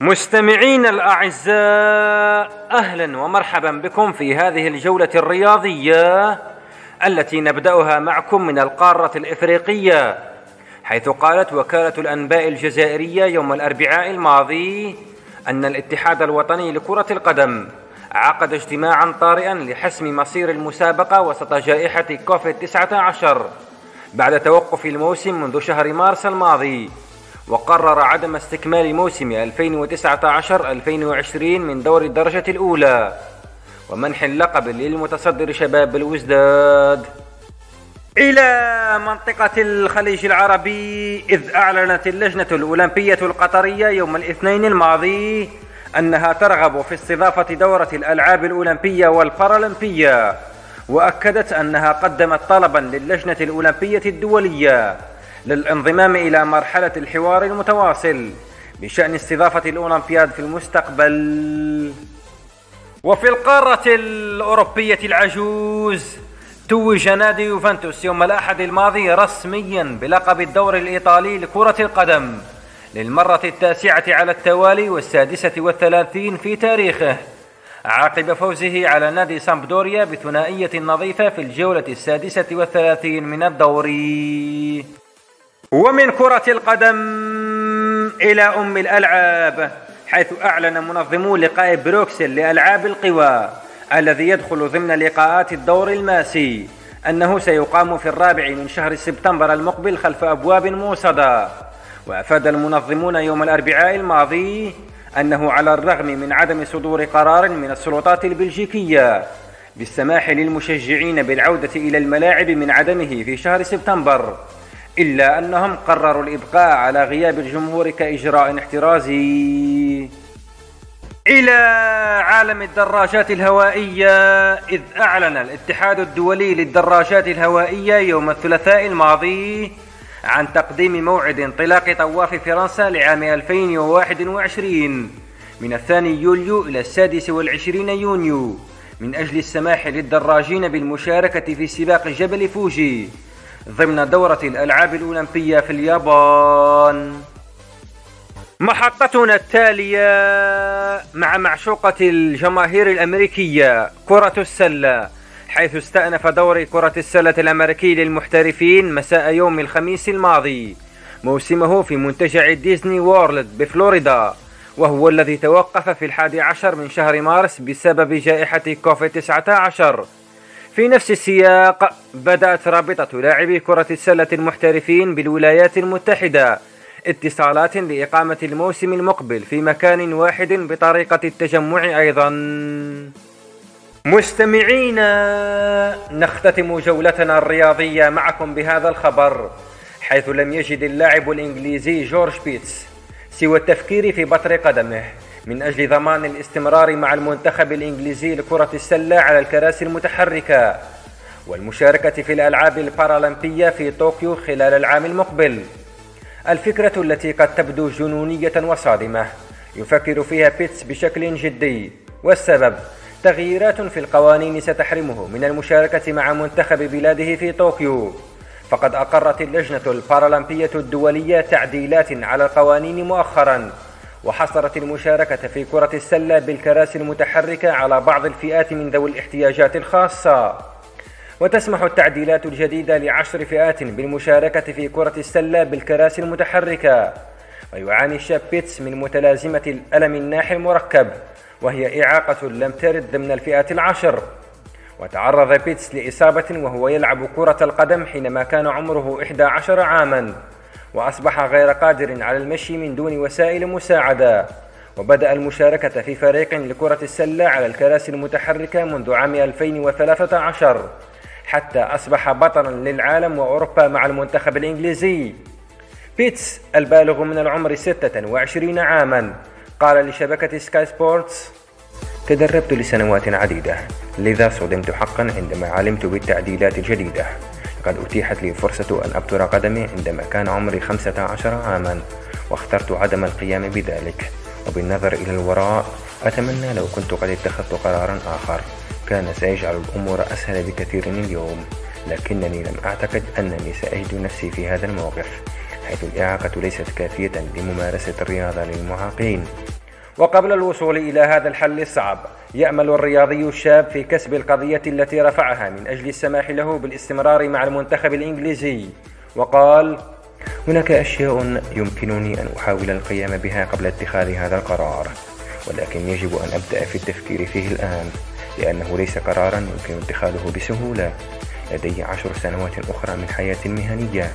مستمعين الأعزاء أهلا ومرحبا بكم في هذه الجولة الرياضية التي نبدأها معكم من القارة الإفريقية حيث قالت وكالة الأنباء الجزائرية يوم الأربعاء الماضي أن الاتحاد الوطني لكرة القدم عقد اجتماعا طارئا لحسم مصير المسابقة وسط جائحة كوفيد 19 بعد توقف الموسم منذ شهر مارس الماضي. وقرر عدم استكمال موسم 2019-2020 من دور الدرجة الأولى ومنح اللقب للمتصدر شباب الوزداد. إلى منطقة الخليج العربي إذ أعلنت اللجنة الأولمبية القطرية يوم الاثنين الماضي أنها ترغب في استضافة دورة الألعاب الأولمبية والبارالمبية وأكدت أنها قدمت طلبا للجنة الأولمبية الدولية. للانضمام إلى مرحلة الحوار المتواصل بشأن استضافة الأولمبياد في المستقبل. وفي القارة الأوروبية العجوز توج نادي يوفنتوس يوم الأحد الماضي رسميا بلقب الدور الإيطالي لكرة القدم للمرة التاسعة على التوالي والسادسة والثلاثين في تاريخه. عقب فوزه على نادي سامبدوريا بثنائية نظيفة في الجولة السادسة والثلاثين من الدوري. ومن كرة القدم إلى أم الألعاب حيث أعلن منظمو لقاء بروكسل لألعاب القوى الذي يدخل ضمن لقاءات الدور الماسي أنه سيقام في الرابع من شهر سبتمبر المقبل خلف أبواب موصدة وأفاد المنظمون يوم الأربعاء الماضي أنه على الرغم من عدم صدور قرار من السلطات البلجيكية بالسماح للمشجعين بالعودة إلى الملاعب من عدمه في شهر سبتمبر إلا أنهم قرروا الإبقاء على غياب الجمهور كإجراء احترازي إلى عالم الدراجات الهوائية إذ أعلن الاتحاد الدولي للدراجات الهوائية يوم الثلاثاء الماضي عن تقديم موعد انطلاق طواف فرنسا لعام 2021 من الثاني يوليو إلى السادس والعشرين يونيو من أجل السماح للدراجين بالمشاركة في سباق جبل فوجي. ضمن دورة الألعاب الأولمبية في اليابان. محطتنا التالية مع معشوقة الجماهير الأمريكية كرة السلة. حيث استأنف دوري كرة السلة الأمريكي للمحترفين مساء يوم الخميس الماضي. موسمه في منتجع ديزني وورلد بفلوريدا. وهو الذي توقف في الحادي عشر من شهر مارس بسبب جائحة كوفيد 19 في نفس السياق بدأت رابطة لاعبي كرة السلة المحترفين بالولايات المتحدة اتصالات لإقامة الموسم المقبل في مكان واحد بطريقة التجمع أيضا. مستمعينا نختتم جولتنا الرياضية معكم بهذا الخبر حيث لم يجد اللاعب الإنجليزي جورج بيتس سوى التفكير في بطر قدمه. من أجل ضمان الاستمرار مع المنتخب الإنجليزي لكرة السلة على الكراسي المتحركة والمشاركة في الألعاب البارالمبية في طوكيو خلال العام المقبل. الفكرة التي قد تبدو جنونية وصادمة يفكر فيها بيتس بشكل جدي والسبب تغييرات في القوانين ستحرمه من المشاركة مع منتخب بلاده في طوكيو. فقد أقرت اللجنة البارالمبية الدولية تعديلات على القوانين مؤخرا وحصرت المشاركة في كرة السلة بالكراسي المتحركة على بعض الفئات من ذوي الاحتياجات الخاصة. وتسمح التعديلات الجديدة لعشر فئات بالمشاركة في كرة السلة بالكراسي المتحركة. ويعاني الشاب بيتس من متلازمة الألم الناحي المركب وهي إعاقة لم ترد ضمن الفئات العشر. وتعرض بيتس لإصابة وهو يلعب كرة القدم حينما كان عمره 11 عاما. وأصبح غير قادر على المشي من دون وسائل مساعدة. وبدأ المشاركة في فريق لكرة السلة على الكراسي المتحركة منذ عام 2013 حتى أصبح بطلا للعالم وأوروبا مع المنتخب الإنجليزي. بيتس البالغ من العمر 26 عاما. قال لشبكة سكاي سبورتس تدربت لسنوات عديدة لذا صدمت حقا عندما علمت بالتعديلات الجديدة. لقد أتيحت لي فرصة أن أبتر قدمي عندما كان عمري 15 عاما واخترت عدم القيام بذلك. وبالنظر إلى الوراء أتمنى لو كنت قد اتخذت قرارا آخر. كان سيجعل الأمور أسهل بكثير اليوم لكنني لم أعتقد أنني سأجد نفسي في هذا الموقف حيث الإعاقة ليست كافية لممارسة الرياضة للمعاقين. وقبل الوصول إلى هذا الحل الصعب يأمل الرياضي الشاب في كسب القضية التي رفعها من أجل السماح له بالاستمرار مع المنتخب الإنجليزي. وقال هناك أشياء يمكنني أن أحاول القيام بها قبل اتخاذ هذا القرار ولكن يجب أن أبدأ في التفكير فيه الآن لأنه ليس قرارا يمكن اتخاذه بسهولة. لدي عشر سنوات أخرى من حياة مهنية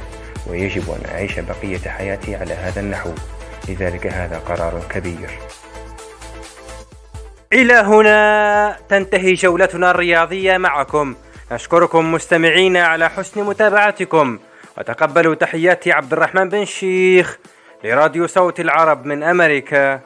ويجب أن أعيش بقية حياتي على هذا النحو. لذلك هذا قرار كبير. إلى هنا تنتهي جولتنا الرياضية معكم. نشكركم مستمعين على حسن متابعتكم. وتقبلوا تحياتي عبد الرحمن بن شيخ لراديو صوت العرب من أمريكا.